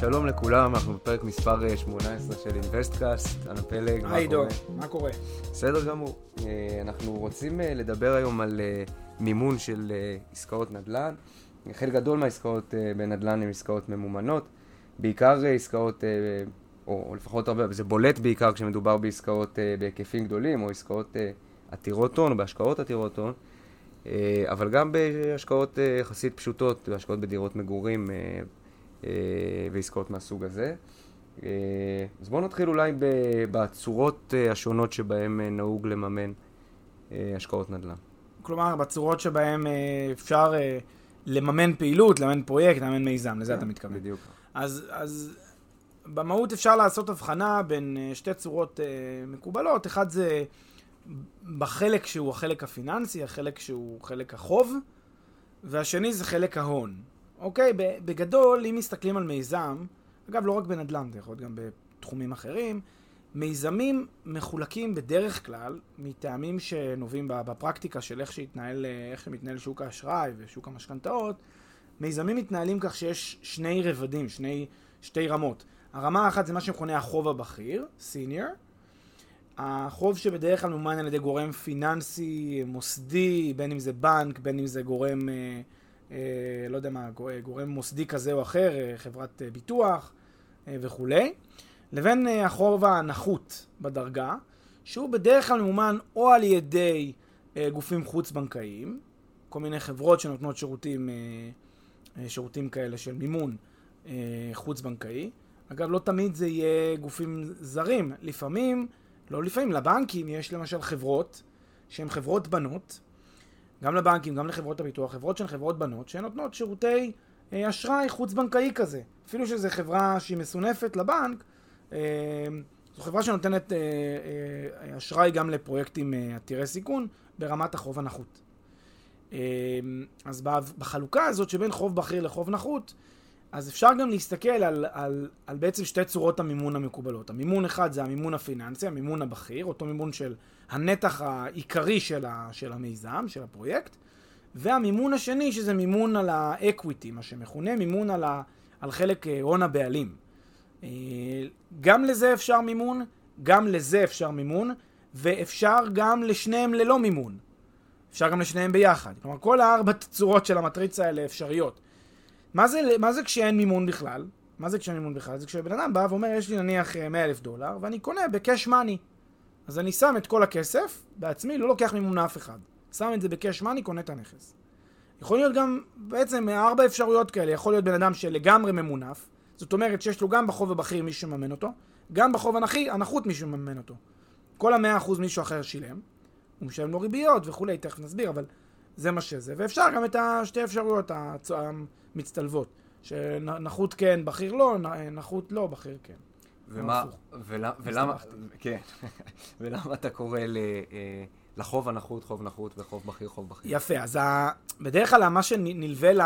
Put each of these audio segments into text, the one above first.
שלום לכולם, אנחנו בפרק מספר 18 של אינוויסטקאסט, אני פלג, היי דור, מה קורה? בסדר גמור. אה, אנחנו רוצים אה, לדבר היום על אה, מימון של עסקאות נדל"ן. חלק גדול מהעסקאות בנדל"ן הן עסקאות ממומנות, בעיקר עסקאות, או, לפחות הרבה, זה בולט בעיקר כשמדובר בעסקאות בהיקפים גדולים, או עסקאות עתירות הון, או בהשקעות עתירות הון. אבל גם בהשקעות יחסית פשוטות, בהשקעות בדירות מגורים אה, ועסקאות מהסוג הזה. אה, אז בואו נתחיל אולי בצורות אה, השונות שבהן נהוג לממן השקעות נדל"ן. כלומר, בצורות שבהן אפשר לממן פעילות, לממן פרויקט, לממן מיזם, לזה אתה מתכוון. בדיוק. אז, אז במהות אפשר לעשות הבחנה בין שתי צורות מקובלות. אחד זה בחלק שהוא החלק הפיננסי, החלק שהוא חלק החוב, והשני זה חלק ההון. אוקיי? בגדול, אם מסתכלים על מיזם, אגב, לא רק בנדל"ן, זה יכול להיות גם בתחומים אחרים, מיזמים מחולקים בדרך כלל מטעמים שנובעים בפרקטיקה של איך שהתנהל, איך שמתנהל שוק האשראי ושוק המשכנתאות, מיזמים מתנהלים כך שיש שני רבדים, שני, שתי רמות. הרמה האחת זה מה שמכונה החוב הבכיר, סיניור. החוב שבדרך כלל ממומן על ידי גורם פיננסי, מוסדי, בין אם זה בנק, בין אם זה גורם... אה, אה, לא יודע מה, גורם מוסדי כזה או אחר, אה, חברת אה, ביטוח וכולי, לבין החוב הנחות בדרגה, שהוא בדרך כלל ממומן או על ידי גופים חוץ-בנקאיים, כל מיני חברות שנותנות שירותים, שירותים כאלה של מימון חוץ-בנקאי. אגב, לא תמיד זה יהיה גופים זרים, לפעמים, לא לפעמים, לבנקים יש למשל חברות שהן חברות בנות, גם לבנקים, גם לחברות הביטוח, חברות שהן חברות בנות, שהן נותנות שירותי אה, אשראי חוץ-בנקאי כזה. אפילו שזו חברה שהיא מסונפת לבנק, אה, זו חברה שנותנת אה, אשראי גם לפרויקטים עתירי סיכון ברמת החוב הנחות. אז בחלוקה הזאת שבין חוב בכיר לחוב נחות, אז אפשר גם להסתכל על, על, על בעצם שתי צורות המימון המקובלות. המימון אחד זה המימון הפיננסי, המימון הבכיר, אותו מימון של הנתח העיקרי של, ה, של המיזם, של הפרויקט, והמימון השני שזה מימון על האקוויטי, מה שמכונה מימון על, ה, על חלק אה, הון הבעלים. אה, גם לזה אפשר מימון, גם לזה אפשר מימון, ואפשר גם לשניהם ללא מימון. אפשר גם לשניהם ביחד. כלומר, כל הארבע צורות של המטריצה האלה אפשריות. מה זה, מה זה כשאין מימון בכלל? מה זה כשאין מימון בכלל? זה כשבן אדם בא ואומר, יש לי נניח 100 אה, אלף דולר, ואני קונה בקאש מאני. אז אני שם את כל הכסף בעצמי, לא לוקח מימון מאף אחד. שם את זה בקאש מאני, קונה את הנכס. יכול להיות גם בעצם ארבע אפשרויות כאלה. יכול להיות בן אדם שלגמרי ממונף, זאת אומרת שיש לו גם בחוב הבכיר מישהו שמממן אותו, גם בחוב הנחי, הנחות מישהו מממן אותו. כל המאה אחוז מישהו אחר שילם, הוא משלם לו ריביות וכולי, תכף נסביר, אבל זה מה שזה. ואפשר גם את השתי אפשרויות המצטלבות, שנחות כן, בכיר לא, נחות לא, בכיר כן. ומה, ולמה, כן, ולמה אתה קורא ל... אה, לחוב הנחות, חוב נחות, וחוב בכיר, חוב בכיר. יפה, אז ה... בדרך כלל מה שנלווה ל...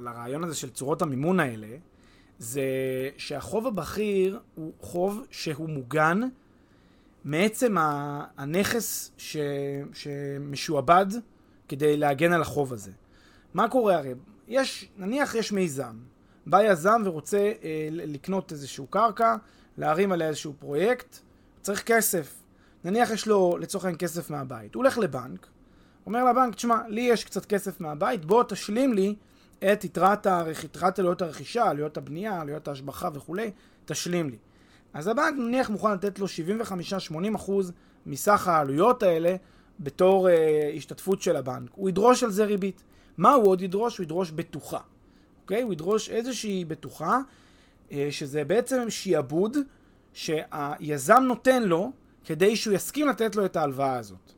לרעיון הזה של צורות המימון האלה, זה שהחוב הבכיר הוא חוב שהוא מוגן מעצם הנכס ש... שמשועבד כדי להגן על החוב הזה. מה קורה הרי? יש, נניח יש מיזם, בא יזם ורוצה אה, לקנות איזשהו קרקע, להרים עליה איזשהו פרויקט, צריך כסף. נניח יש לו לצורך העניין כסף מהבית. הוא הולך לבנק, אומר לבנק, תשמע, לי יש קצת כסף מהבית, בוא תשלים לי את יתרת, הרכ... יתרת עלויות הרכישה, עלויות הבנייה, עלויות ההשבחה וכולי, תשלים לי. אז הבנק נניח מוכן לתת לו 75-80% מסך העלויות האלה בתור אה, השתתפות של הבנק. הוא ידרוש על זה ריבית. מה הוא עוד ידרוש? הוא ידרוש בטוחה. אוקיי? הוא ידרוש איזושהי בטוחה אה, שזה בעצם שיעבוד שהיזם נותן לו כדי שהוא יסכים לתת לו את ההלוואה הזאת.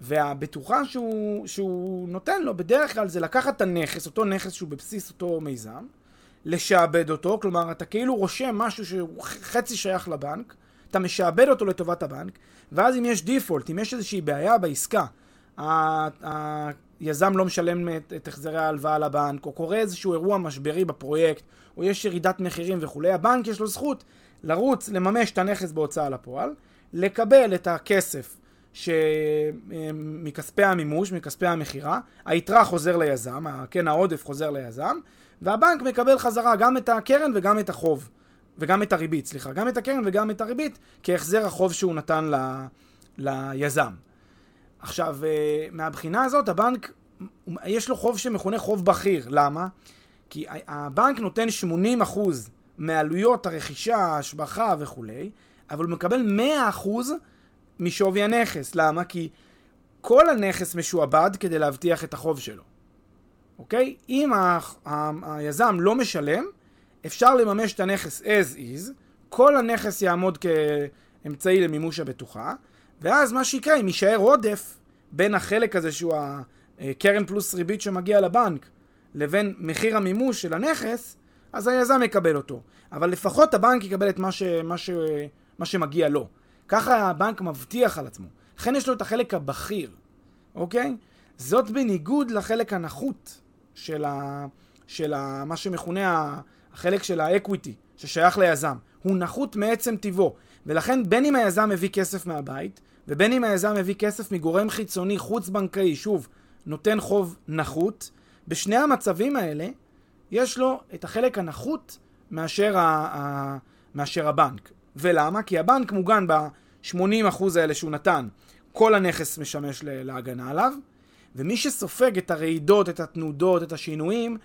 והבטוחה שהוא, שהוא נותן לו בדרך כלל זה לקחת את הנכס, אותו נכס שהוא בבסיס אותו מיזם, לשעבד אותו, כלומר אתה כאילו רושם משהו שהוא חצי שייך לבנק, אתה משעבד אותו לטובת הבנק, ואז אם יש דיפולט, אם יש איזושהי בעיה בעסקה, היזם לא משלם את, את החזרי ההלוואה לבנק, או קורה איזשהו אירוע משברי בפרויקט, או יש ירידת מחירים וכולי, הבנק יש לו זכות לרוץ, לממש את הנכס בהוצאה לפועל, לקבל את הכסף ש... מכספי המימוש, מכספי המכירה, היתרה חוזר ליזם, כן, העודף חוזר ליזם, והבנק מקבל חזרה גם את הקרן וגם את החוב. וגם את הריבית, סליחה, גם את הקרן וגם את הריבית כהחזר החוב שהוא נתן ל... ליזם. עכשיו, אה, מהבחינה הזאת, הבנק, יש לו חוב שמכונה חוב בכיר. למה? כי הבנק נותן 80% מעלויות הרכישה, ההשבחה וכולי, אבל הוא מקבל 100% משווי הנכס. למה? כי כל הנכס משועבד כדי להבטיח את החוב שלו. אוקיי? אם ה- ה- היזם לא משלם, אפשר לממש את הנכס as is, כל הנכס יעמוד כאמצעי למימוש הבטוחה, ואז מה שיקרה, אם יישאר עודף בין החלק הזה שהוא הקרן פלוס ריבית שמגיע לבנק, לבין מחיר המימוש של הנכס, אז היזם יקבל אותו. אבל לפחות הבנק יקבל את מה, ש, מה, ש, מה שמגיע לו. ככה הבנק מבטיח על עצמו. לכן יש לו את החלק הבכיר, אוקיי? זאת בניגוד לחלק הנחות של, ה, של ה, מה שמכונה החלק של האקוויטי, ששייך ליזם. הוא נחות מעצם טיבו. ולכן בין אם היזם מביא כסף מהבית, ובין אם היזם מביא כסף מגורם חיצוני חוץ-בנקאי, שוב, נותן חוב נחות, בשני המצבים האלה יש לו את החלק הנחות מאשר, ה, ה, מאשר הבנק. ולמה? כי הבנק מוגן ב-80% האלה שהוא נתן, כל הנכס משמש להגנה עליו, ומי שסופג את הרעידות, את התנודות, את השינויים,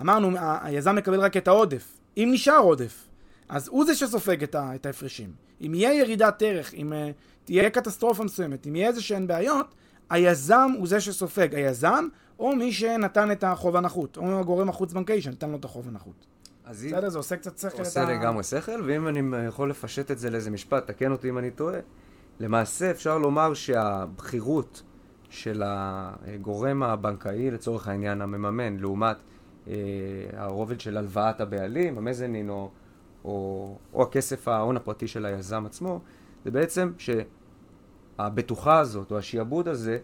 אמרנו, היזם מקבל רק את העודף. אם נשאר עודף, אז הוא זה שסופג את ההפרשים. אם יהיה ירידת ערך, אם uh, תהיה קטסטרופה מסוימת, אם יהיה איזה שהן בעיות, היזם הוא זה שסופג. היזם, או מי שנתן את החוב הנחות, או הגורם החוץ-בנקאי שנתן לו את החוב הנחות. בסדר, זה עושה קצת שכל. עושה לגמרי שכל, ואם אני יכול לפשט את זה לאיזה משפט, תקן אותי אם אני טועה. למעשה אפשר לומר שהבכירות של הגורם הבנקאי, לצורך העניין המממן, לעומת הרובד של הלוואת הבעלים, המזנין או, או, או הכסף, ההון הפרטי של היזם עצמו, זה בעצם שהבטוחה הזאת או השיעבוד הזה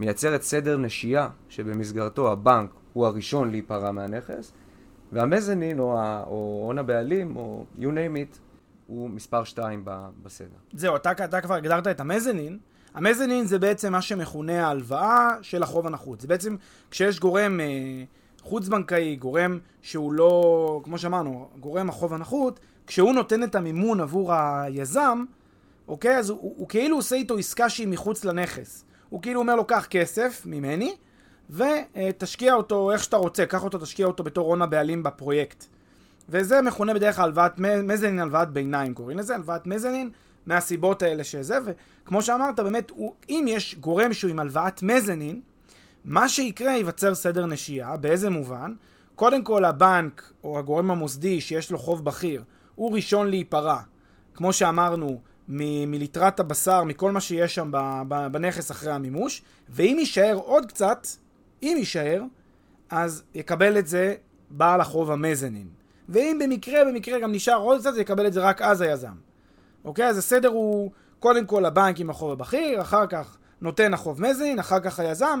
מייצרת סדר נשייה שבמסגרתו הבנק הוא הראשון להיפרע מהנכס, והמזנין או, או הון הבעלים או you name it הוא מספר 2 בסדר. זהו, אתה, אתה כבר הגדרת את המזנין. המזנין זה בעצם מה שמכונה ההלוואה של החוב הנחות. זה בעצם כשיש גורם אה, חוץ-בנקאי, גורם שהוא לא, כמו שאמרנו, גורם החוב הנחות, כשהוא נותן את המימון עבור היזם, אוקיי? אז הוא, הוא, הוא כאילו עושה איתו עסקה שהיא מחוץ לנכס. הוא כאילו אומר לו, קח כסף ממני, ותשקיע אותו איך שאתה רוצה, קח אותו, תשקיע אותו בתור הון הבעלים בפרויקט. וזה מכונה בדרך כלל הלוואת מזנין, הלוואת ביניים קוראים לזה, הלוואת מזנין, מהסיבות האלה שזה, וכמו שאמרת, באמת, הוא, אם יש גורם שהוא עם הלוואת מזנין, מה שיקרה ייווצר סדר נשייה, באיזה מובן? קודם כל הבנק או הגורם המוסדי שיש לו חוב בכיר, הוא ראשון להיפרע, כמו שאמרנו, מ- מליטרת הבשר, מכל מה שיש שם בנכס אחרי המימוש, ואם יישאר עוד קצת, אם יישאר, אז יקבל את זה בעל החוב המזנין. ואם במקרה, במקרה גם נשאר עוד קצת, יקבל את זה רק אז היזם. אוקיי? אז הסדר הוא קודם כל הבנק עם החוב הבכיר, אחר כך נותן החוב מזנין, אחר כך היזם,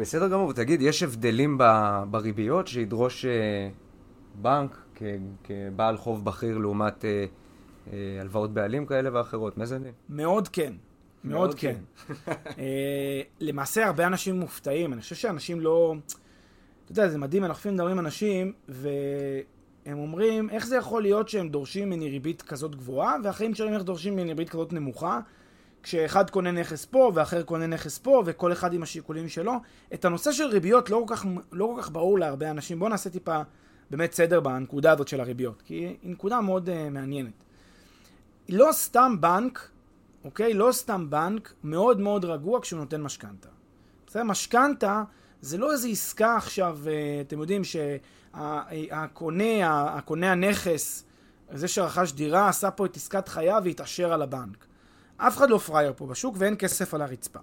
בסדר גמור, ותגיד, יש הבדלים בריביות שידרוש אה, בנק כבעל חוב בכיר לעומת אה, הלוואות בעלים כאלה ואחרות, מזנין? מאוד כן. מאוד, כן. כן. למעשה הרבה אנשים מופתעים, אני חושב שאנשים לא... אתה יודע, זה מדהים, אנחנו לפעמים מדברים עם אנשים, הם אומרים, איך זה יכול להיות שהם דורשים ממני ריבית כזאת גבוהה, והחיים שלהם איך דורשים ממני ריבית כזאת נמוכה, כשאחד קונה נכס פה, ואחר קונה נכס פה, וכל אחד עם השיקולים שלו. את הנושא של ריביות לא כל כך, לא כל כך ברור להרבה אנשים. בואו נעשה טיפה באמת סדר בנקודה הזאת של הריביות, כי היא נקודה מאוד uh, מעניינת. לא סתם בנק, אוקיי? לא סתם בנק מאוד מאוד רגוע כשהוא נותן משכנתה. בסדר? משכנתה זה לא איזו עסקה עכשיו, אה, אתם יודעים שהקונה, הקונה הנכס, זה שרכש דירה, עשה פה את עסקת חייו והתעשר על הבנק. אף אחד לא פראייר פה בשוק ואין כסף על הרצפה.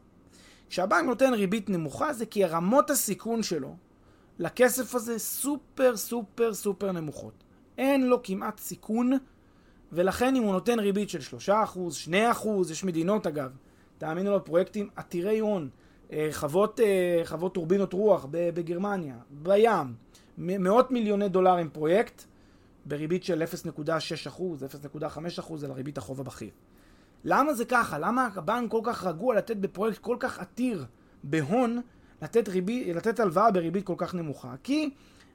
כשהבנק נותן ריבית נמוכה זה כי רמות הסיכון שלו לכסף הזה סופר סופר סופר נמוכות. אין לו כמעט סיכון, ולכן אם הוא נותן ריבית של 3%, 2%, יש מדינות אגב, תאמינו לו, פרויקטים עתירי הון, אה, חוות, אה, חוות טורבינות רוח בגרמניה, בים, מאות מיליוני דולרים פרויקט, בריבית של 0.6%, 0.5% על הריבית החוב הבכיר. למה זה ככה? למה הבנק כל כך רגוע לתת בפרויקט כל כך עתיר בהון, לתת, ריבי, לתת הלוואה בריבית כל כך נמוכה? כי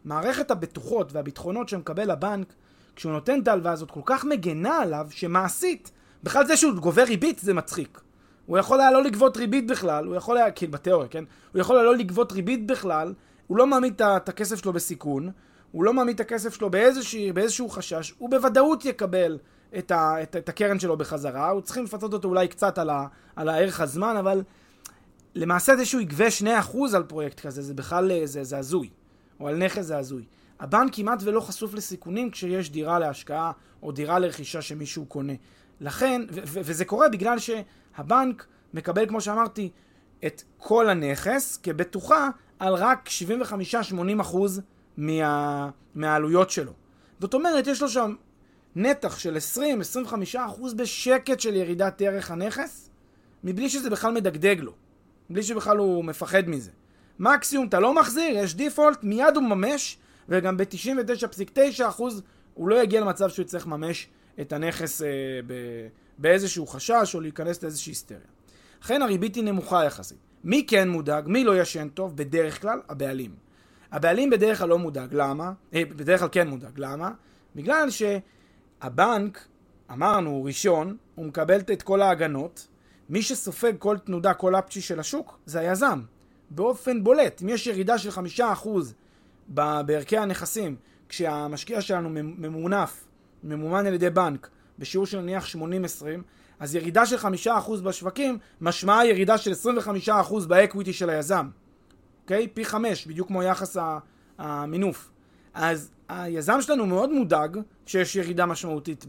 מערכת הבטוחות והביטחונות שמקבל הבנק, כשהוא נותן את ההלוואה הזאת, כל כך מגנה עליו, שמעשית, בכלל זה שהוא גובה ריבית זה מצחיק. הוא יכול היה לא לגבות ריבית בכלל, הוא יכול היה, כאילו בתיאוריה, כן? הוא יכול היה לא לגבות ריבית בכלל, הוא לא מעמיד את הכסף שלו בסיכון, הוא לא מעמיד את הכסף שלו באיזשהו, באיזשהו חשש, הוא בוודאות יקבל את, ה, את, את הקרן שלו בחזרה, הוא צריכים לפצות אותו אולי קצת על, ה, על הערך הזמן, אבל למעשה זה שהוא יגבה 2% על פרויקט כזה, זה בכלל, זה, זה הזוי, או על נכס זה הזוי. הבנק כמעט ולא חשוף לסיכונים כשיש דירה להשקעה או דירה לרכישה שמישהו קונה. לכן, ו- ו- וזה קורה בגלל שהבנק מקבל, כמו שאמרתי, את כל הנכס כבטוחה על רק 75-80% מה, מהעלויות שלו. זאת אומרת, יש לו שם נתח של 20-25% בשקט של ירידת ערך הנכס, מבלי שזה בכלל מדגדג לו, מבלי שבכלל הוא מפחד מזה. מקסימום אתה לא מחזיר, יש דיפולט, מיד הוא ממש, וגם ב-99.9% הוא לא יגיע למצב שהוא יצטרך לממש את הנכס אה, ב- באיזשהו חשש או להיכנס לאיזושהי היסטריה. לכן הריבית היא נמוכה יחסית. מי כן מודאג? מי לא ישן טוב? בדרך כלל הבעלים. הבעלים בדרך כלל לא מודאג. למה? אה, בדרך כלל כן מודאג. למה? בגלל שהבנק, אמרנו, ראשון, הוא מקבל את כל ההגנות. מי שסופג כל תנודה, כל אפצ'י של השוק, זה היזם. באופן בולט. אם יש ירידה של חמישה אחוז בערכי הנכסים, כשהמשקיע שלנו ממונף, ממומן על ידי בנק, בשיעור של נניח 80-20, אז ירידה של 5% בשווקים משמעה ירידה של 25% ב equity של היזם. אוקיי? פי 5, בדיוק כמו יחס המינוף. אז היזם שלנו מאוד מודאג כשיש ירידה משמעותית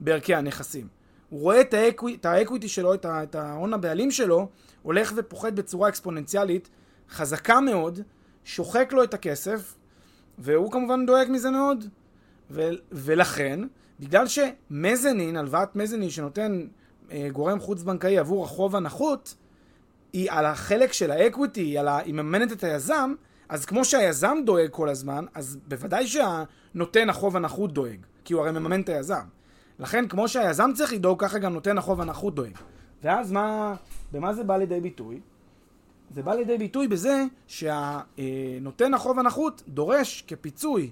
בערכי הנכסים. הוא רואה את, ה equi, את ה equity שלו, את ההון הבעלים שלו, הולך ופוחת בצורה אקספוננציאלית, חזקה מאוד, שוחק לו את הכסף, והוא כמובן דואג מזה מאוד. ו- ולכן, בגלל שמזנין, הלוואת מזנין שנותן אה, גורם חוץ-בנקאי עבור החוב הנחות, היא על החלק של האקוויטי, היא, ה... היא מממנת את היזם, אז כמו שהיזם דואג כל הזמן, אז בוודאי שהנותן החוב הנחות דואג, כי הוא הרי מממן את היזם. לכן, כמו שהיזם צריך לדאוג, ככה גם נותן החוב הנחות דואג. ואז מה, במה זה בא לידי ביטוי? זה בא לידי ביטוי בזה שהנותן החוב הנחות דורש כפיצוי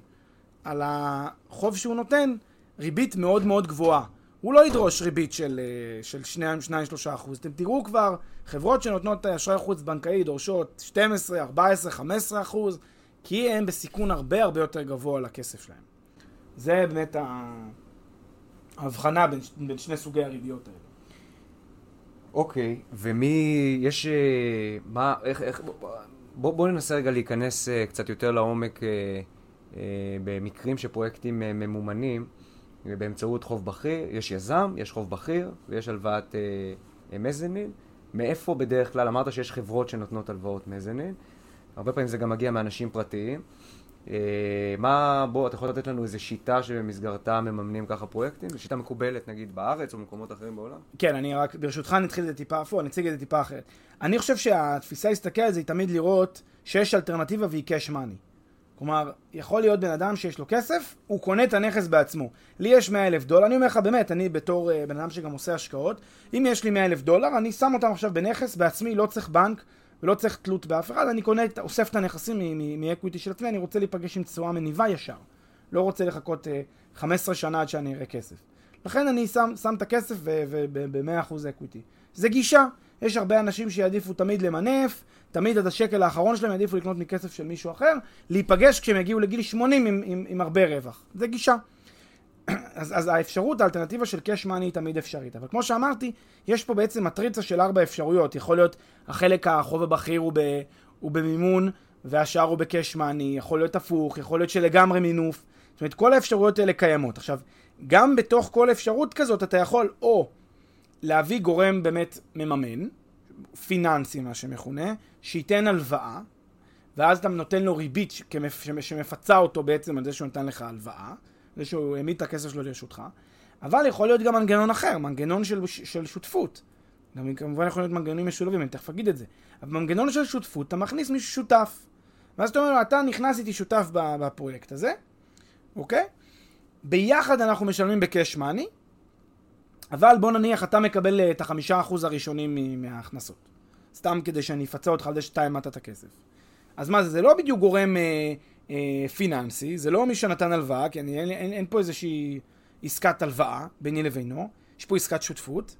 על החוב שהוא נותן ריבית מאוד מאוד גבוהה. הוא לא ידרוש ריבית של, אה, של 2-3 אחוז. אתם תראו כבר חברות שנותנות אשראי חוץ בנקאי דורשות 12, 14, 15 אחוז, כי הם בסיכון הרבה הרבה יותר גבוה לכסף שלהם. זה באמת ההבחנה בין, בין שני סוגי הריביות האלה. אוקיי, okay, ומי, יש, אה, מה, איך, איך, בוא, בוא ננסה רגע להיכנס אה, קצת יותר לעומק במקרים שפרויקטים ממומנים. באמצעות חוב בכיר, יש יזם, יש חוב בכיר ויש הלוואת אה, מזנין. מאיפה בדרך כלל, אמרת שיש חברות שנותנות הלוואות מזנין, הרבה פעמים זה גם מגיע מאנשים פרטיים. אה, מה, בוא, אתה יכול לתת לנו איזו שיטה שבמסגרתה מממנים ככה פרויקטים? זו שיטה מקובלת נגיד בארץ או במקומות אחרים בעולם? כן, אני רק, ברשותך נתחיל את זה טיפה אפור, אני אציג את זה טיפה אחרת. אני חושב שהתפיסה להסתכל על זה היא תמיד לראות שיש אלטרנטיבה והיא cash money. כלומר, יכול להיות בן אדם שיש לו כסף, הוא קונה את הנכס בעצמו. לי יש 100 אלף דולר, אני אומר לך באמת, אני בתור uh, בן אדם שגם עושה השקעות, אם יש לי 100 אלף דולר, אני שם אותם עכשיו בנכס בעצמי, לא צריך בנק ולא צריך תלות באף אחד, אני קונה, אוסף את הנכסים מ equity של עצמי, אני רוצה להיפגש עם תשואה מניבה ישר. לא רוצה לחכות 15 שנה עד שאני אראה כסף. לכן אני שם, שם את הכסף ב-100% equity. זה גישה. יש הרבה אנשים שיעדיפו תמיד למנף, תמיד עד השקל האחרון שלהם יעדיפו לקנות מכסף של מישהו אחר, להיפגש כשהם יגיעו לגיל 80 עם, עם, עם הרבה רווח. זה גישה. אז, אז האפשרות, האלטרנטיבה של cash money היא תמיד אפשרית. אבל כמו שאמרתי, יש פה בעצם מטריצה של ארבע אפשרויות. יכול להיות החלק החוב הבכיר הוא, ב, הוא במימון, והשאר הוא בקאש מאני, יכול להיות הפוך, יכול להיות שלגמרי מינוף. זאת אומרת, כל האפשרויות האלה קיימות. עכשיו, גם בתוך כל אפשרות כזאת אתה יכול או להביא גורם באמת מממן, פיננסי מה שמכונה, שייתן הלוואה, ואז אתה נותן לו ריבית שמפצה אותו בעצם על זה שהוא נתן לך הלוואה, זה שהוא העמיד את הכסף שלו לרשותך, אבל יכול להיות גם מנגנון אחר, מנגנון של, של שותפות. גם כמובן יכול להיות מנגנונים משולבים, אני תכף אגיד את זה. אבל במנגנון של שותפות אתה מכניס מישהו שותף. ואז אתה אומר לו, אתה נכנס איתי שותף בפרויקט הזה, אוקיי? ביחד אנחנו משלמים בקאש מאני, אבל בוא נניח אתה מקבל אה, את החמישה אחוז הראשונים מההכנסות. סתם כדי שאני אפצה אותך על זה שאתה העמדת את הכסף. אז מה זה, זה לא בדיוק גורם אה, אה, פיננסי, זה לא מי שנתן הלוואה, כי אני, אין, אין, אין פה איזושהי עסקת הלוואה ביני לבינו, יש פה עסקת שותפות,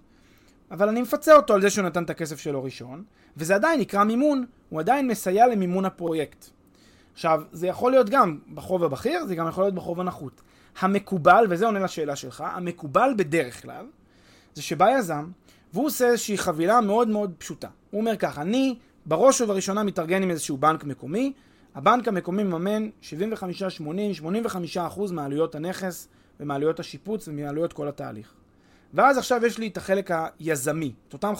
אבל אני מפצה אותו על זה שהוא נתן את הכסף שלו ראשון, וזה עדיין נקרא מימון, הוא עדיין מסייע למימון הפרויקט. עכשיו, זה יכול להיות גם בחוב הבכיר, זה גם יכול להיות בחוב הנחות. המקובל, וזה עונה לשאלה שלך, המקובל בדרך כלל, זה שבא יזם, והוא עושה איזושהי חבילה מאוד מאוד פשוטה. הוא אומר ככה, אני בראש ובראשונה מתארגן עם איזשהו בנק מקומי, הבנק המקומי מממן 75, 80, 85 אחוז מעלויות הנכס ומעלויות השיפוץ ומעלויות כל התהליך. ואז עכשיו יש לי את החלק היזמי, את אותם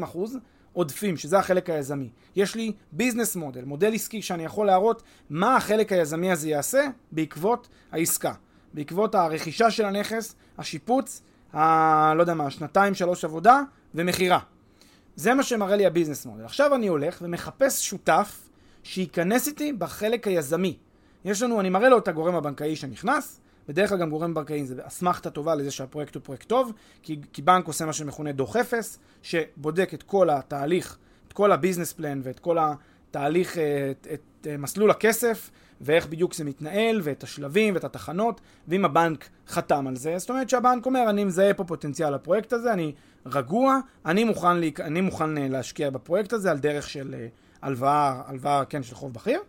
15-20 אחוז עודפים, שזה החלק היזמי. יש לי ביזנס מודל, מודל עסקי שאני יכול להראות מה החלק היזמי הזה יעשה בעקבות העסקה. בעקבות הרכישה של הנכס, השיפוץ, ה... לא יודע מה, שנתיים, שלוש עבודה ומכירה. זה מה שמראה לי ה business model. עכשיו אני הולך ומחפש שותף שייכנס איתי בחלק היזמי. יש לנו, אני מראה לו את הגורם הבנקאי שנכנס, בדרך כלל גם גורם בנקאי זה אסמכתה טובה לזה שהפרויקט הוא פרויקט טוב, כי, כי בנק עושה מה שמכונה דוח אפס, שבודק את כל התהליך, את כל ה business plan ואת כל התהליך, אה, את, את, את אה, מסלול הכסף, ואיך בדיוק זה מתנהל, ואת השלבים ואת התחנות, ואם הבנק חתם על זה, זאת אומרת שהבנק אומר, אני מזהה פה פוטנציאל לפרויקט הזה, אני רגוע, אני מוכן, לי, אני מוכן אה, להשקיע בפרויקט הזה על דרך של הלוואה, הלוואה, כן, של חוב בכיר.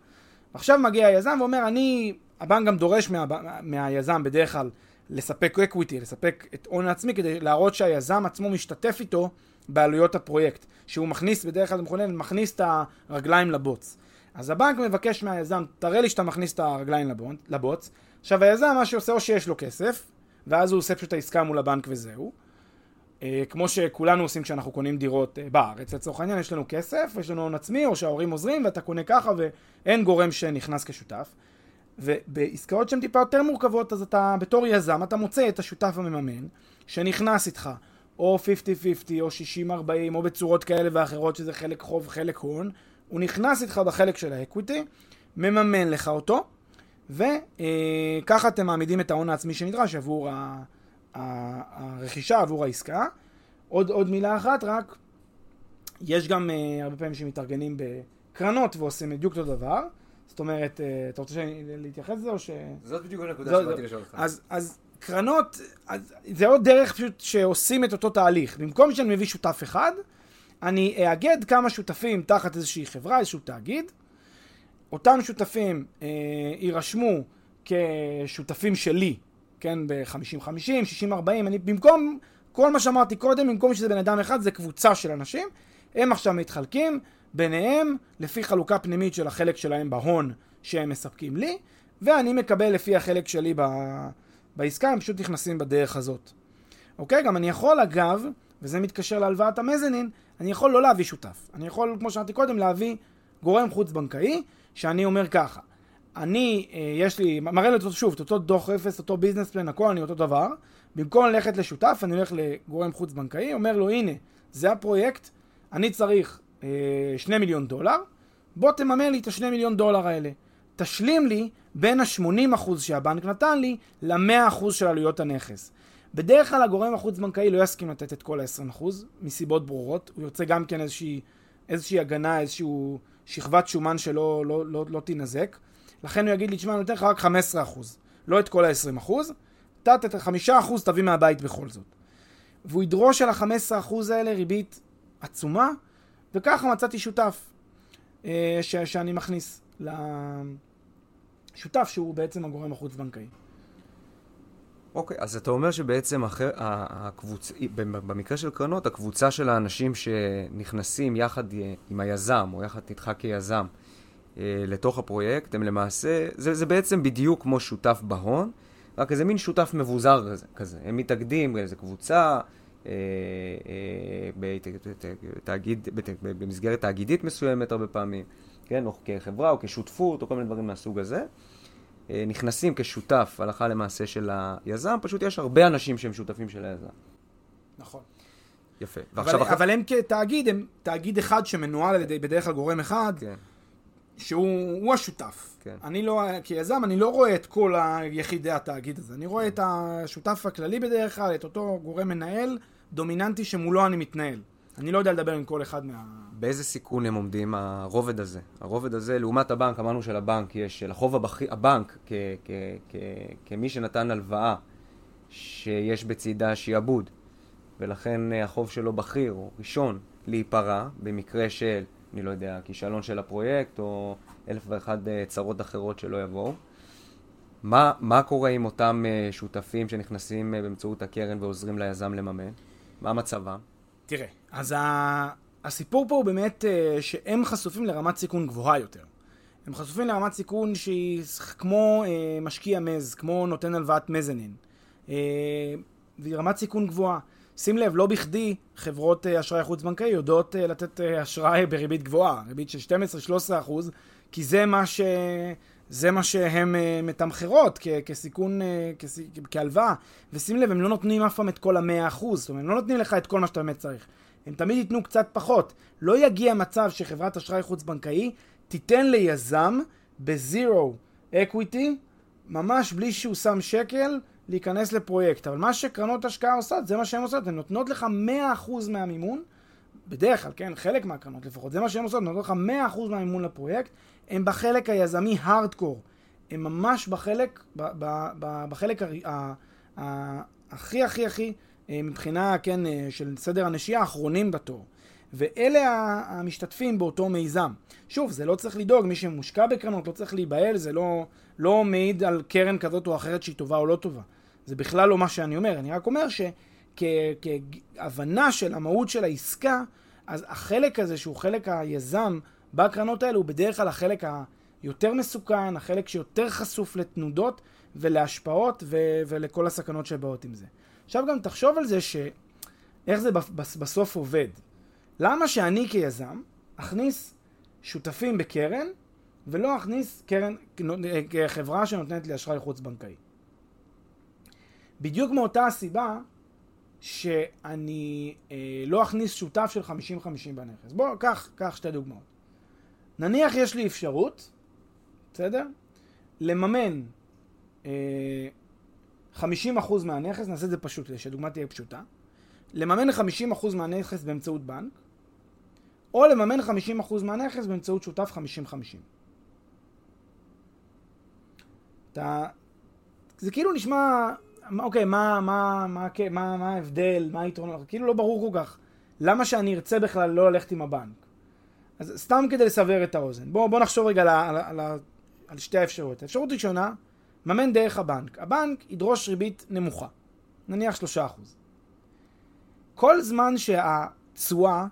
עכשיו מגיע היזם ואומר, אני, הבנק גם דורש מה, מהיזם בדרך כלל לספק equity, לספק את הון העצמי, כדי להראות שהיזם עצמו משתתף איתו בעלויות הפרויקט. שהוא מכניס, בדרך כלל מכונן, מכניס את הרגליים לבוץ. אז הבנק מבקש מהיזם, תראה לי שאתה מכניס את הרגליים לבוץ. עכשיו היזם, מה שעושה, או שיש לו כסף, ואז הוא עושה פשוט העסקה מול הבנק וזהו. אה, כמו שכולנו עושים כשאנחנו קונים דירות אה, בארץ, לצורך העניין יש לנו כסף, יש לנו הון עצמי, או שההורים עוזרים ואתה קונה ככה ואין גורם שנכנס כשותף. ובעסקאות שהן טיפה יותר מורכבות, אז אתה בתור יזם, אתה מוצא את השותף המממן, שנכנס איתך, או 50-50, או 60-40, או בצורות כאלה ואחרות, שזה חלק חוב, חלק הון, הוא נכנס איתך בחלק של האקוויטי, מממן לך אותו, וככה אה, אתם מעמידים את ההון העצמי שנדרש עבור ה... הרכישה עבור העסקה. עוד, עוד מילה אחת, רק יש גם uh, הרבה פעמים שמתארגנים בקרנות ועושים בדיוק אותו דבר. זאת אומרת, uh, אתה רוצה להתייחס לזה או ש... זאת בדיוק הנקודה שבאתי לשאול אותך. אז, אז קרנות, אז, זה עוד דרך פשוט שעושים את אותו תהליך. במקום שאני מביא שותף אחד, אני אאגד כמה שותפים תחת איזושהי חברה, איזשהו תאגיד. אותם שותפים אה, יירשמו כשותפים שלי כן, ב-50-50, 60-40, אני במקום, כל מה שאמרתי קודם, במקום שזה בן אדם אחד, זה קבוצה של אנשים, הם עכשיו מתחלקים ביניהם לפי חלוקה פנימית של החלק שלהם בהון שהם מספקים לי, ואני מקבל לפי החלק שלי ב... בעסקה, הם פשוט נכנסים בדרך הזאת. אוקיי? גם אני יכול אגב, וזה מתקשר להלוואת המזנין, אני יכול לא להביא שותף. אני יכול, כמו שאמרתי קודם, להביא גורם חוץ-בנקאי, שאני אומר ככה, אני, אה, יש לי, מראה לי שוב, את אותו דוח אפס, אותו ביזנס פלן, הכל אני אותו דבר. במקום ללכת לשותף, אני הולך לגורם חוץ בנקאי, אומר לו, הנה, זה הפרויקט, אני צריך אה, שני מיליון דולר, בוא תממן לי את השני מיליון דולר האלה. תשלים לי בין ה-80% שהבנק נתן לי ל-100% של עלויות הנכס. בדרך כלל הגורם החוץ-בנקאי לא יסכים לתת את כל ה-20% מסיבות ברורות, הוא יוצא גם כן איזושהי, איזושהי הגנה, איזושהי שכבת שומן שלא לא, לא, לא, לא תינזק. לכן הוא יגיד לי, תשמע, אני נותן לך רק 15%. לא את כל ה-20%, אתה את ה-5% תביא מהבית בכל זאת. והוא ידרוש על ה-15% האלה ריבית עצומה, וככה מצאתי שותף אה, ש- שאני מכניס לשותף שהוא בעצם הגורם החוץ-בנקאי. אוקיי, אז אתה אומר שבעצם אחר, הקבוצ... במקרה של קרנות, הקבוצה של האנשים שנכנסים יחד אה, עם היזם, או יחד איתך כיזם, אה, לתוך הפרויקט, הם למעשה, זה, זה בעצם בדיוק כמו שותף בהון, רק איזה מין שותף מבוזר כזה. כזה. הם מתאגדים באיזה קבוצה, אה, בתאגיד, במסגרת תאגידית מסוימת הרבה פעמים, כן, או כחברה או כשותפות, או כל מיני דברים מהסוג הזה. אה, נכנסים כשותף הלכה למעשה של היזם, פשוט יש הרבה אנשים שהם שותפים של היזם. נכון. יפה. אבל, אחרי... אבל הם כתאגיד, הם תאגיד אחד שמנוהל על ידי בדרך כלל גורם אחד, כן. שהוא השותף. כן. אני לא, כיזם, אני לא רואה את כל יחידי התאגיד הזה. אני רואה את השותף הכללי בדרך כלל, את אותו גורם מנהל דומיננטי שמולו אני מתנהל. אני לא יודע לדבר עם כל אחד מה... באיזה סיכון הם עומדים, הרובד הזה? הרובד הזה, לעומת הבנק, אמרנו שלבנק יש, לחוב הבח... הבנק כ... כ... כ... כמי שנתן הלוואה שיש בצידה שיעבוד, ולכן אה, החוב שלו בכיר או ראשון להיפרע במקרה של, אני לא יודע, כישלון של הפרויקט או אלף ואחד אה, צרות אחרות שלא יבואו. מה, מה קורה עם אותם אה, שותפים שנכנסים באמצעות הקרן ועוזרים ליזם לממן? מה מצבם? תראה, אז הסיפור פה הוא באמת אה, שהם חשופים לרמת סיכון גבוהה יותר. הם חשופים לרמת סיכון שהיא כמו אה, משקיע מז, כמו נותן הלוואת מזנין. אה, והיא רמת סיכון גבוהה. שים לב, לא בכדי חברות אשראי חוץ-בנקאי יודעות לתת אשראי בריבית גבוהה, ריבית של 12-13 אחוז, כי זה מה, ש... זה מה שהן מתמחרות כ- כסיכון, כ- כהלוואה. ושים לב, הם לא נותנים אף פעם את כל ה-100 אחוז, זאת אומרת, הם לא נותנים לך את כל מה שאתה באמת צריך. הם תמיד ייתנו קצת פחות. לא יגיע מצב שחברת אשראי חוץ-בנקאי תיתן ליזם בזירו אקוויטי, ממש בלי שהוא שם שקל, להיכנס לפרויקט. אבל מה שקרנות השקעה עושות, זה מה שהן עושות. הן נותנות לך 100% מהמימון, בדרך כלל, כן, חלק מהקרנות לפחות, זה מה שהן עושות, נותנות לך 100% מהמימון לפרויקט, הם בחלק היזמי הארדקור. הם ממש בחלק, בחלק הכי הכי הכי מבחינה, כן, אה, של סדר הנשייה האחרונים בתור. ואלה המשתתפים באותו מיזם. שוב, זה לא צריך לדאוג, מי שמושקע בקרנות לא צריך להיבהל, זה לא, לא מעיד על קרן כזאת או אחרת שהיא טובה או לא טובה. זה בכלל לא מה שאני אומר, אני רק אומר שכהבנה של המהות של העסקה, אז החלק הזה שהוא חלק היזם בקרנות האלה הוא בדרך כלל החלק היותר מסוכן, החלק שיותר חשוף לתנודות ולהשפעות ו- ולכל הסכנות שבאות עם זה. עכשיו גם תחשוב על זה ש... איך זה בסוף עובד. למה שאני כיזם אכניס שותפים בקרן ולא אכניס קרן, חברה שנותנת לי אשראי חוץ-בנקאי? בדיוק מאותה הסיבה שאני אה, לא אכניס שותף של 50-50 בנכס. בוא, קח, קח שתי דוגמאות. נניח יש לי אפשרות, בסדר? לממן אה, 50% מהנכס, נעשה את זה פשוט, כדי שהדוגמה תהיה פשוטה, לממן 50% מהנכס באמצעות בנק, או לממן 50% מהנכס באמצעות שותף 50-50. אתה... זה כאילו נשמע, אוקיי, מה, מה, מה, מה, מה ההבדל, מה היתרון, כאילו לא ברור כל כך. למה שאני ארצה בכלל לא ללכת עם הבנק? אז סתם כדי לסבר את האוזן. בואו בוא נחשוב רגע על, על, על, על שתי האפשרויות. האפשרות ראשונה, מממן דרך הבנק. הבנק ידרוש ריבית נמוכה, נניח 3%. כל זמן שהתשואה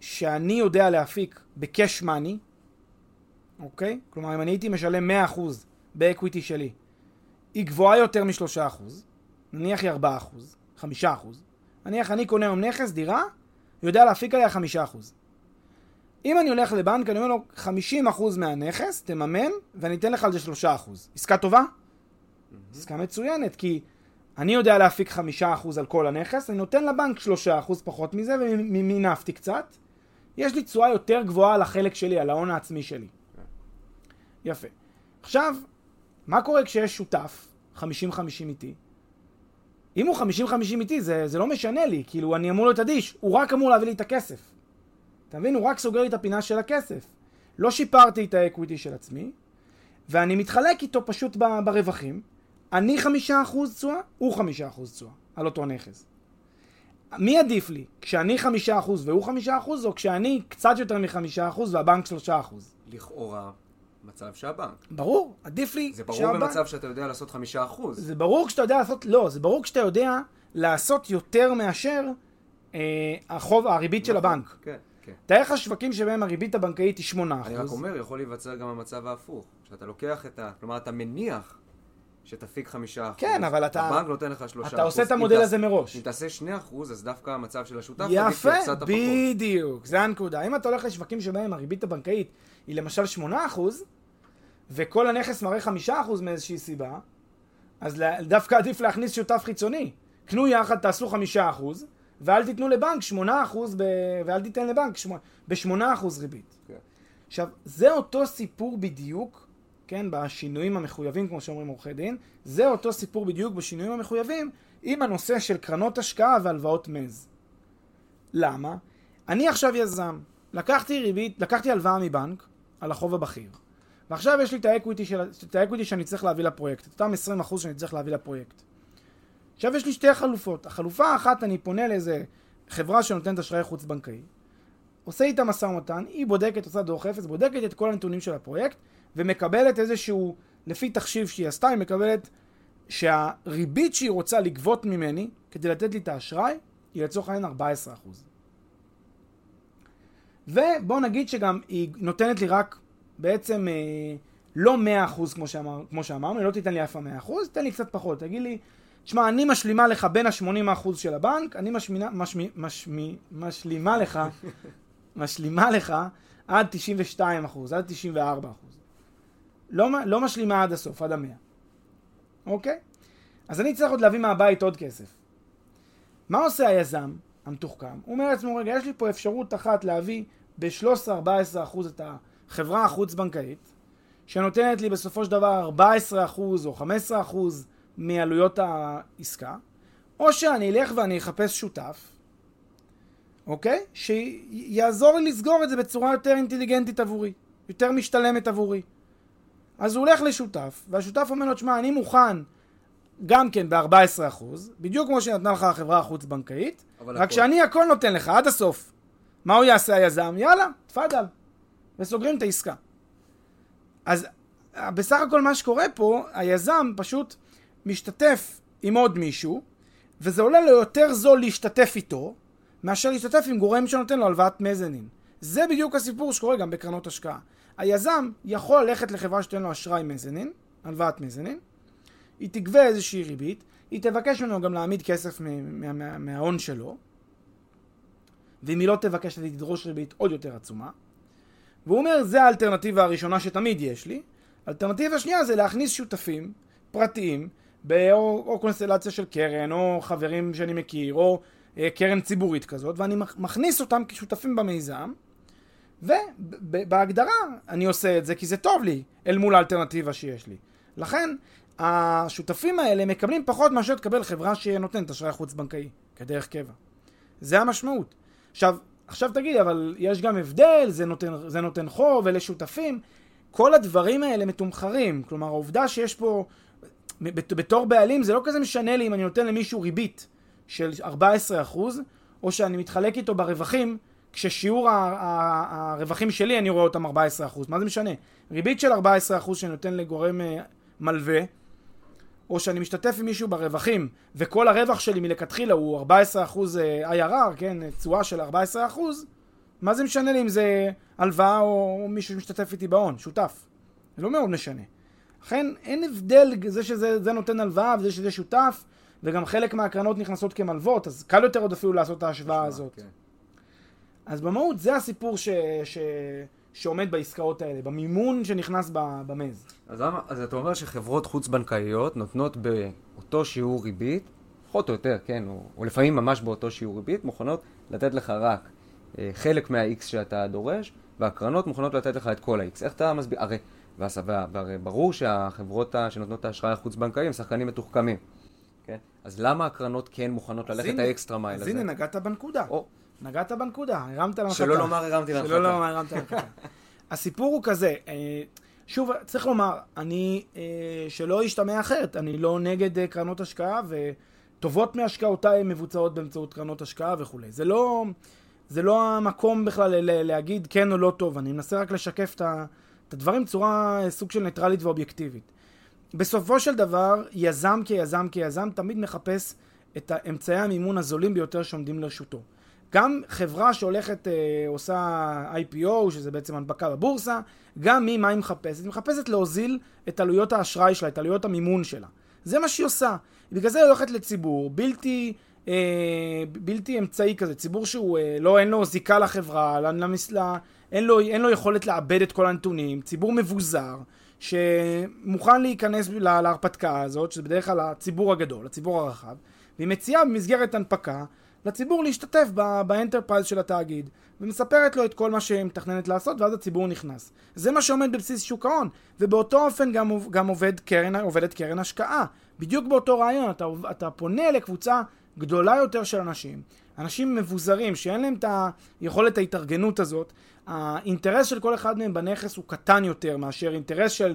שאני יודע להפיק בקאש מאני, אוקיי? כלומר, אם אני הייתי משלם 100% באקוויטי שלי, היא גבוהה יותר מ-3%, נניח היא 4%, 5%, נניח אני קונה היום נכס, דירה, יודע להפיק עליה 5%. אם אני הולך לבנק, אני אומר לו, 50% מהנכס, תממן, ואני אתן לך על זה 3%. עסקה טובה? Mm-hmm. עסקה מצוינת, כי אני יודע להפיק 5% על כל הנכס, אני נותן לבנק 3% פחות מזה, ומינפתי קצת. יש לי תשואה יותר גבוהה על החלק שלי, על ההון העצמי שלי. יפה. עכשיו, מה קורה כשיש שותף 50-50 איתי? אם הוא 50-50 איתי, זה, זה לא משנה לי, כאילו, אני אמור להיות אדיש, הוא רק אמור להביא לי את הכסף. אתה מבין? הוא רק סוגר לי את הפינה של הכסף. לא שיפרתי את האקוויטי של עצמי, ואני מתחלק איתו פשוט ברווחים, אני חמישה אחוז תשואה, הוא חמישה אחוז תשואה על אותו נכס. מי עדיף לי? כשאני חמישה אחוז והוא חמישה אחוז, או כשאני קצת יותר מחמישה אחוז והבנק שלושה אחוז? לכאורה, מצב שהבנק. ברור, עדיף לי זה ברור שהבנק- במצב שאתה יודע לעשות חמישה אחוז. זה ברור כשאתה יודע לעשות, לא, זה ברור כשאתה יודע לעשות יותר מאשר אה, החוב, הריבית של הבנק. כן, כן. תאר לך שווקים שבהם הריבית הבנקאית היא 8%. אני רק אומר, יכול להיווצר גם המצב ההפוך. שאתה לוקח את ה... כלומר, אתה מניח שתפיק חמישה אחוז. כן, אבל אתה- הבנק נותן לך שלושה אחוז. אתה עושה את המודל הזה מראש. אם תעשה שני אחוז, אז דווקא המצב של השותף יפה. בדיוק, זה הנקודה. אם אתה הולך לשווקים שבהם הריבית הבנקאית היא למשל 8%, וכל הנכס מראה 5% מאיזושהי סיבה, אז דווקא עדיף להכניס שותף חיצוני. קנו יחד, תעשו 5%, ואל תיתנו לבנק 8%, ב... ואל תיתן לבנק שמ... ב-8% ריבית. כן. עכשיו, זה אותו סיפור בדיוק, כן, בשינויים המחויבים, כמו שאומרים עורכי דין, זה אותו סיפור בדיוק בשינויים המחויבים עם הנושא של קרנות השקעה והלוואות mezz. למה? אני עכשיו יזם, לקחתי ריבית, לקחתי הלוואה מבנק על החוב הבכיר, ועכשיו יש לי את ה equity, של, את ה equity שאני צריך להביא לפרויקט, את אותם 20% שאני צריך להביא לפרויקט. עכשיו יש לי שתי חלופות. החלופה האחת, אני פונה לאיזה חברה שנותנת אשראי חוץ בנקאי, עושה איתה משא ומתן, היא בודקת, עושה דוח אפס, בודקת את כל הנתונים של הפרויקט, ומקבלת איזשהו, לפי תחשיב שהיא עשתה, היא מקבלת שהריבית שהיא רוצה לגבות ממני, כדי לתת לי את האשראי, היא לצורך העניין 14%. ובוא נגיד שגם היא נותנת לי רק בעצם אה, לא 100% כמו, שאמר, כמו שאמרנו, היא לא תיתן לי אף פעם 100%, תן לי קצת פחות, תגיד לי, תשמע, אני משלימה לך בין ה-80% של הבנק, אני משמינה, משמי, משמי, משלימה לך, משלימה לך עד 92%, עד 94%. לא, לא משלימה עד הסוף, עד ה-100. אוקיי? אז אני צריך עוד להביא מהבית עוד כסף. מה עושה היזם המתוחכם? הוא אומר לעצמו, רגע, יש לי פה אפשרות אחת להביא ב-13-14% את החברה החוץ-בנקאית, שנותנת לי בסופו של דבר 14% או 15% מעלויות העסקה, או שאני אלך ואני אחפש שותף, אוקיי? שיעזור לי לסגור את זה בצורה יותר אינטליגנטית עבורי, יותר משתלמת עבורי. אז הוא הולך לשותף, והשותף אומר לו, תשמע, אני מוכן גם כן ב-14%, בדיוק כמו שנתנה לך החברה החוץ-בנקאית, רק הכל. שאני הכל נותן לך עד הסוף. מה הוא יעשה היזם? יאללה, תפאדל. וסוגרים את העסקה. אז בסך הכל מה שקורה פה, היזם פשוט משתתף עם עוד מישהו, וזה עולה לו יותר זול להשתתף איתו, מאשר להשתתף עם גורם שנותן לו הלוואת מזנין. זה בדיוק הסיפור שקורה גם בקרנות השקעה. היזם יכול ללכת לחברה שתיתן לו אשראי מזנין, הלוואת מזנין, היא תגבה איזושהי ריבית, היא תבקש ממנו גם להעמיד כסף מ- מה- מה- מההון שלו, ואם היא לא תבקש, היא תדרוש ריבית עוד יותר עצומה. והוא אומר, זה האלטרנטיבה הראשונה שתמיד יש לי. האלטרנטיבה השנייה זה להכניס שותפים פרטיים, באו, או קונסטלציה של קרן, או חברים שאני מכיר, או אה, קרן ציבורית כזאת, ואני מכ- מכניס אותם כשותפים במיזם, ובהגדרה אני עושה את זה כי זה טוב לי אל מול האלטרנטיבה שיש לי. לכן, השותפים האלה מקבלים פחות מאשר תקבל חברה שנותנת אשראי חוץ-בנקאי, כדרך קבע. זה המשמעות. עכשיו, עכשיו תגיד, אבל יש גם הבדל, זה נותן, זה נותן חוב, אלה שותפים. כל הדברים האלה מתומחרים. כלומר, העובדה שיש פה, בתור בעלים, זה לא כזה משנה לי אם אני נותן למישהו ריבית של 14%, או שאני מתחלק איתו ברווחים, כששיעור הרווחים שלי, אני רואה אותם 14%. מה זה משנה? ריבית של 14% שאני נותן לגורם אה, מלווה, או שאני משתתף עם מישהו ברווחים, וכל הרווח שלי מלכתחילה הוא 14% אה, IRR, כן, תשואה של 14%, מה זה משנה לי אם זה הלוואה או מישהו שמשתתף איתי בהון, שותף? זה לא מאוד משנה. לכן אין הבדל זה שזה זה נותן הלוואה וזה שזה שותף, וגם חלק מהקרנות נכנסות כמלוות, אז קל יותר עוד אפילו לעשות את ההשוואה הזאת. כן. אז במהות זה הסיפור ש, ש, שעומד בעסקאות האלה, במימון שנכנס במז. אז, למה, אז אתה אומר שחברות חוץ-בנקאיות נותנות באותו שיעור ריבית, פחות או יותר, כן, או, או לפעמים ממש באותו שיעור ריבית, מוכנות לתת לך רק אה, חלק מה-X שאתה דורש, והקרנות מוכנות לתת לך את כל ה-X. איך אתה מסביר? הרי, והס- וה- והרי ברור שהחברות ה- שנותנות את האשראי החוץ-בנקאי הם שחקנים מתוחכמים, כן? אז למה הקרנות כן מוכנות אז ללכת האקסטרה מייל אז הזה? הנה, נגעת בנקודה. או, נגעת בנקודה, הרמת להנחתה. שלא לומר הרמתי להנחתה. שלא לומר הרמת להנחתה. הסיפור הוא כזה, אה, שוב, צריך לומר, אני, אה, שלא ישתמע אחרת, אני לא נגד אה, קרנות השקעה, וטובות מהשקעותיי מבוצעות באמצעות קרנות השקעה וכולי. זה לא, זה לא המקום בכלל להגיד כן או לא טוב, אני מנסה רק לשקף את הדברים בצורה אה, סוג של ניטרלית ואובייקטיבית. בסופו של דבר, יזם כיזם כיזם תמיד מחפש את אמצעי המימון הזולים ביותר שעומדים לרשותו. גם חברה שהולכת, אה, עושה IPO, שזה בעצם הנפקה בבורסה, גם היא, מה היא מחפשת? היא מחפשת להוזיל את עלויות האשראי שלה, את עלויות המימון שלה. זה מה שהיא עושה. בגלל זה היא הולכת לציבור בלתי, אה, בלתי אמצעי כזה, ציבור שהוא, אה, לא, אין לו זיקה לחברה, למסל... אין, לו, אין לו יכולת לעבד את כל הנתונים, ציבור מבוזר, שמוכן להיכנס להרפתקה הזאת, שזה בדרך כלל הציבור הגדול, הציבור הרחב, והיא מציעה במסגרת הנפקה לציבור להשתתף ב enterprise של התאגיד, ומספרת לו את כל מה שהיא מתכננת לעשות, ואז הציבור נכנס. זה מה שעומד בבסיס שוק ההון, ובאותו אופן גם, גם עובד קרן, עובדת קרן השקעה. בדיוק באותו רעיון, אתה, אתה פונה לקבוצה גדולה יותר של אנשים, אנשים מבוזרים, שאין להם את היכולת ההתארגנות הזאת, האינטרס של כל אחד מהם בנכס הוא קטן יותר מאשר אינטרס של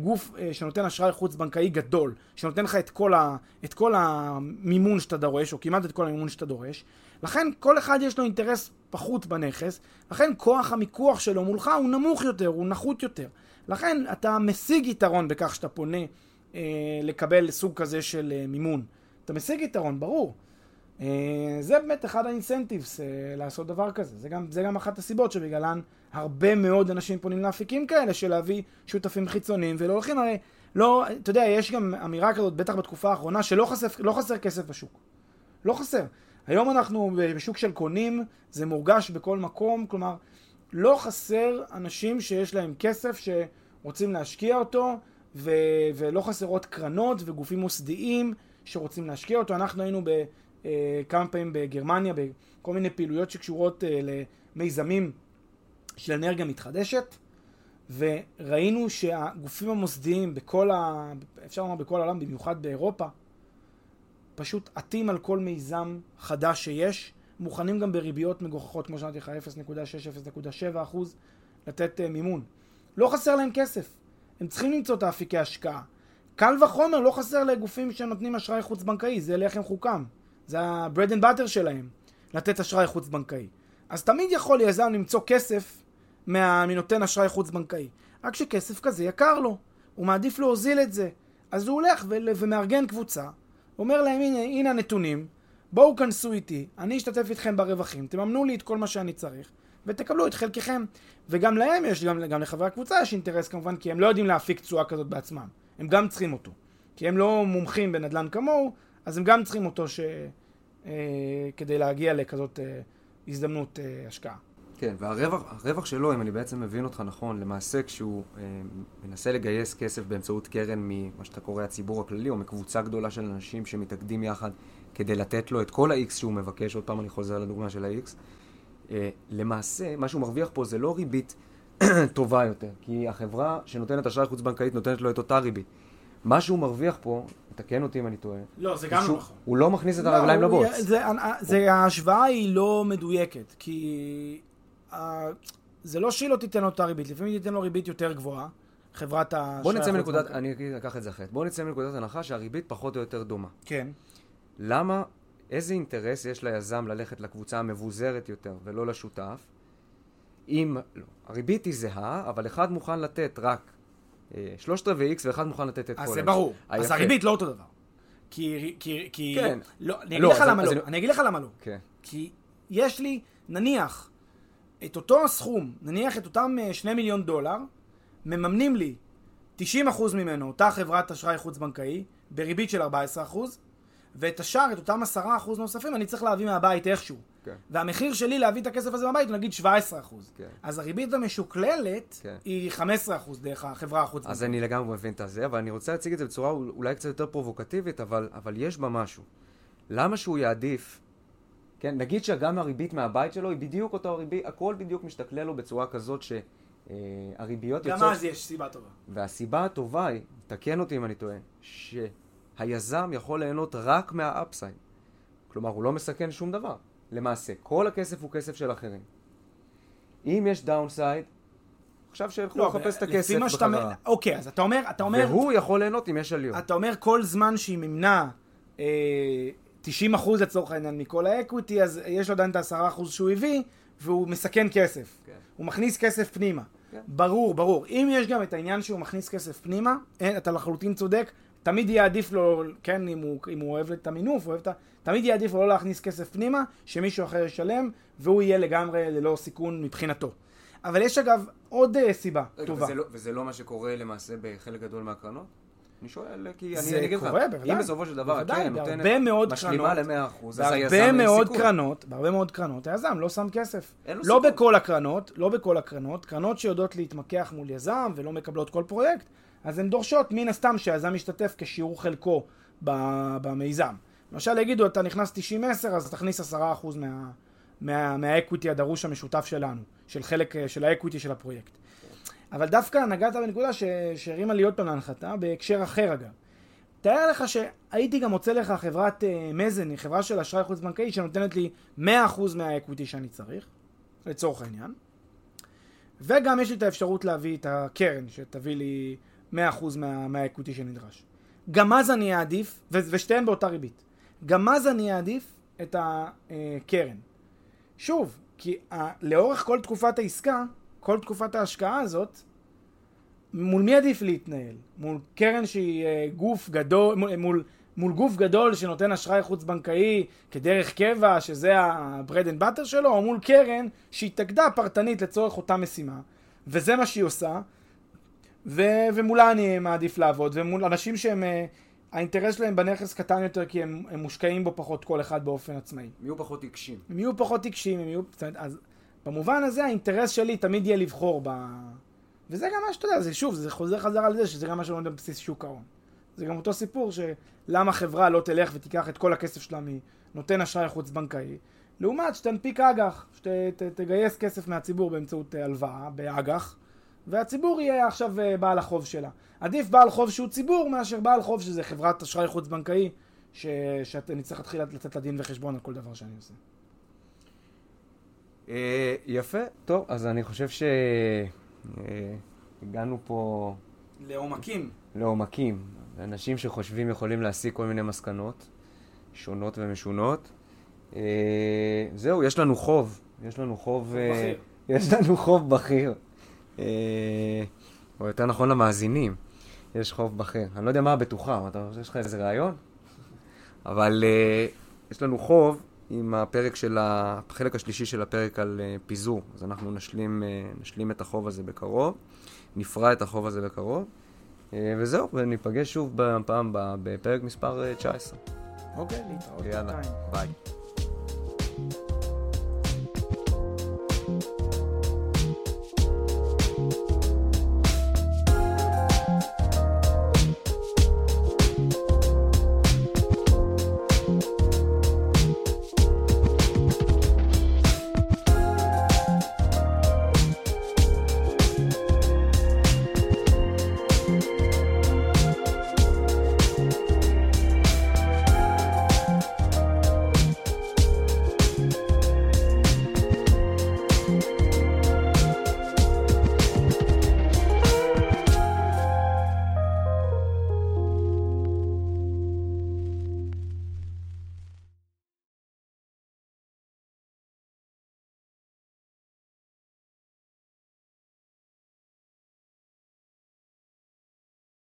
גוף אה, שנותן אשראי חוץ בנקאי גדול, שנותן לך את כל, ה, את כל המימון שאתה דורש, או כמעט את כל המימון שאתה דורש. לכן כל אחד יש לו אינטרס פחות בנכס, לכן כוח המיקוח שלו מולך הוא נמוך יותר, הוא נחות יותר. לכן אתה משיג יתרון בכך שאתה פונה אה, לקבל סוג כזה של אה, מימון. אתה משיג יתרון, ברור. אה, זה באמת אחד האינסנטיבס אה, לעשות דבר כזה. זה גם, זה גם אחת הסיבות שבגללן הרבה מאוד אנשים פונים לאפיקים כאלה של להביא שותפים חיצוניים ולא הולכים הרי, לא, אתה יודע, יש גם אמירה כזאת, בטח בתקופה האחרונה, שלא חסר, לא חסר כסף בשוק. לא חסר. היום אנחנו בשוק של קונים, זה מורגש בכל מקום, כלומר, לא חסר אנשים שיש להם כסף שרוצים להשקיע אותו, ו- ולא חסרות קרנות וגופים מוסדיים שרוצים להשקיע אותו. אנחנו היינו ב... אה, כמה פעמים בגרמניה, בכל מיני פעילויות שקשורות אה, למיזמים של אנרגיה מתחדשת, וראינו שהגופים המוסדיים בכל ה... אפשר לומר בכל העולם, במיוחד באירופה, פשוט עטים על כל מיזם חדש שיש, מוכנים גם בריביות מגוחכות, כמו שאמרתי לך, 0.6-0.7 אחוז, לתת uh, מימון. לא חסר להם כסף, הם צריכים למצוא את האפיקי השקעה. קל וחומר לא חסר לגופים שנותנים אשראי חוץ-בנקאי, זה לחם חוקם. זה ה-bread and butter שלהם, לתת אשראי חוץ-בנקאי. אז תמיד יכול יזם למצוא כסף מנותן אשראי חוץ-בנקאי. רק שכסף כזה יקר לו, הוא מעדיף להוזיל את זה. אז הוא הולך ו- ומארגן קבוצה, אומר להם, הנה, הנה הנתונים, בואו כנסו איתי, אני אשתתף איתכם ברווחים, תממנו לי את כל מה שאני צריך, ותקבלו את חלקכם. וגם להם יש, גם, גם לחברי הקבוצה יש אינטרס כמובן, כי הם לא יודעים להפיק תשואה כזאת בעצמם. הם גם צריכים אותו. כי הם לא מומחים בנדל"ן כמוהו, אז הם גם צריכים אותו ש... אה, כדי להגיע לכזאת אה, הזדמנות אה, השקעה. כן, והרווח שלו, אם אני בעצם מבין אותך נכון, למעשה כשהוא אה, מנסה לגייס כסף באמצעות קרן ממה שאתה קורא הציבור הכללי, או מקבוצה גדולה של אנשים שמתאגדים יחד כדי לתת לו את כל ה-X שהוא מבקש, עוד פעם אני חוזר לדוגמה של ה-X, אה, למעשה, מה שהוא מרוויח פה זה לא ריבית טובה יותר, כי החברה שנותנת אשראי חוץ-בנקאית נותנת לו את אותה ריבית. מה שהוא מרוויח פה, תקן אותי אם אני טועה. לא, זה גם לא נכון. הוא לא מכניס את לא, הרגליים לבוץ. זה, זה, ההשוואה היא לא מדויקת, כי זה לא שהיא לא תיתן לו את הריבית, לפעמים היא תיתן לו ריבית יותר גבוהה, חברת ה... בוא נצא מנקודת, אני אקח את זה אחרת. בוא נצא מנקודת הנחה שהריבית פחות או יותר דומה. כן. למה, איזה אינטרס יש ליזם ללכת לקבוצה המבוזרת יותר ולא לשותף? אם, לא, הריבית היא זהה, אבל אחד מוכן לתת רק אה, שלושת רבעי איקס ואחד מוכן לתת את כל... אז זה ברור. אז הריבית לא אותו דבר. כי... כי... כי... כן. לא, אני אגיד לא, לך למה לא. אני אגיד לך למה לא. כן. כי יש לי, נניח, את אותו הסכום, נניח את אותם אה, שני מיליון דולר, מממנים לי 90% ממנו, אותה חברת אשראי חוץ-בנקאי, בריבית של 14%, ואת השאר, את אותם 10% נוספים, אני צריך להביא מהבית איכשהו. כן. והמחיר שלי להביא את הכסף הזה מהבית הוא נגיד 17 אחוז. כן. אז הריבית המשוקללת כן. היא 15 אחוז דרך החברה החוץ. אז אני לגמרי מבין את זה, אבל אני רוצה להציג את זה בצורה אולי קצת יותר פרובוקטיבית, אבל, אבל יש בה משהו. למה שהוא יעדיף, כן, נגיד שגם הריבית מהבית שלו היא בדיוק אותו הריבית, הכל בדיוק משתכלל לו בצורה כזאת שהריביות יוצאות... גם אז יש סיבה טובה. והסיבה הטובה היא, תקן אותי אם אני טועה, שהיזם יכול ליהנות רק מהאפסייד. כלומר, הוא לא מסכן שום דבר. למעשה. כל הכסף הוא כסף של אחרים. אם יש downside, עכשיו שילכו לא, לחפש את הכסף שאתה בחזרה. אומר- אוקיי, אז אתה אומר, אתה אומר, והוא יכול ליהנות אם יש עליות. אתה אומר כל זמן שהיא מימנה אה, 90 אחוז לצורך העניין מכל ה equity, אז יש לו עדיין את ה-10 אחוז שהוא הביא, והוא מסכן כסף. כן. הוא מכניס כסף פנימה. כן. ברור, ברור. אם יש גם את העניין שהוא מכניס כסף פנימה, אין, אתה לחלוטין צודק, תמיד יהיה עדיף לו, כן, אם הוא, אם הוא אוהב את המינוף, אוהב את ה... תמיד יהיה עדיף לו לא להכניס כסף פנימה, שמישהו אחר ישלם, והוא יהיה לגמרי ללא סיכון מבחינתו. אבל יש אגב עוד אה, סיבה רגע, טובה. וזה לא, וזה לא מה שקורה למעשה בחלק גדול מהקרנות? אני שואל, כי אני, אגיד לך, קורה, בוודאי. אם בסופו של דבר הקרן בהרבה נותנת, משלימה קרנות, ל-100%, אז היזם אין סיכון. קרנות, בהרבה מאוד קרנות, היזם לא שם כסף. אין לו לא סיכון. בכל הקרנות, לא בכל הקרנות, קרנות שיודעות להתמקח מול יזם ולא מקבלות כל פרויקט, אז הן דורשות מן הסתם שהיזם ישתתף כשיעור חלקו במיזם. למשל יגידו, אתה נכנס 90-10, אז תכניס 10% מה, מה, מה equity הדרוש המשותף שלנו, של חלק, של ה equity של הפרויקט. אבל דווקא נגעת בנקודה שהרימה לי עוד פעם להנחתה, בהקשר אחר אגב. תאר לך שהייתי גם מוצא לך חברת אה, mezzanine, היא חברה של אשראי חוץ בנקאי שנותנת לי 100% מה equity שאני צריך, לצורך העניין. וגם יש לי את האפשרות להביא את הקרן שתביא לי 100% מה, מהאקוויטי שנדרש. גם אז אני אעדיף, ו- ושתיהן באותה ריבית, גם אז אני אעדיף את הקרן. שוב, כי ה- לאורך כל תקופת העסקה, כל תקופת ההשקעה הזאת, מול מי עדיף להתנהל? מול קרן שהיא אה, גוף גדול, מול, מול, מול גוף גדול שנותן אשראי חוץ בנקאי כדרך קבע, שזה ה-bread and butter שלו, או מול קרן שהתאגדה פרטנית לצורך אותה משימה, וזה מה שהיא עושה, ו- ומולה אני מעדיף לעבוד, ומול אנשים שהם, אה, האינטרס שלהם בנכס קטן יותר כי הם, הם מושקעים בו פחות כל אחד באופן עצמאי. הם יהיו פחות עיקשים. הם יהיו פחות עיקשים, הם יהיו... זאת אז במובן הזה האינטרס שלי תמיד יהיה לבחור ב... וזה גם מה שאתה יודע, זה שוב, זה חוזר חזרה לזה שזה גם מה שעומד בבסיס שוק ההון. זה גם אותו סיפור שלמה חברה לא תלך ותיקח את כל הכסף שלה מנותן אשראי חוץ בנקאי, לעומת שתנפיק אג"ח, שתגייס כסף מהציבור באמצעות אה, הלוואה באג"ח, והציבור יהיה עכשיו אה, בעל החוב שלה. עדיף בעל חוב שהוא ציבור מאשר בעל חוב שזה חברת אשראי חוץ בנקאי, ש... שאני צריך להתחיל לתת לה דין וחשבון על כל דבר שאני עושה. אה, יפה, טוב, אז אני חושב שהגענו פה לעומקים. לעומקים. אנשים שחושבים יכולים להסיק כל מיני מסקנות, שונות ומשונות. אה, זהו, יש לנו חוב. יש לנו חוב... אה, בכיר. יש לנו חוב בכיר. אה, או יותר נכון למאזינים. יש חוב בכיר. אני לא יודע מה הבטוחה, אתה חושב שיש לך איזה רעיון? אבל אה, יש לנו חוב עם הפרק של. החלק השלישי של הפרק על אה, פיזור. אז אנחנו נשלים, נשלים את החוב הזה בקרוב, נפרע את החוב הזה בקרוב, וזהו, וניפגש שוב הבאה בפרק מספר אה, 19. אוקיי, להתראות. יאללה, בינתיים. ביי.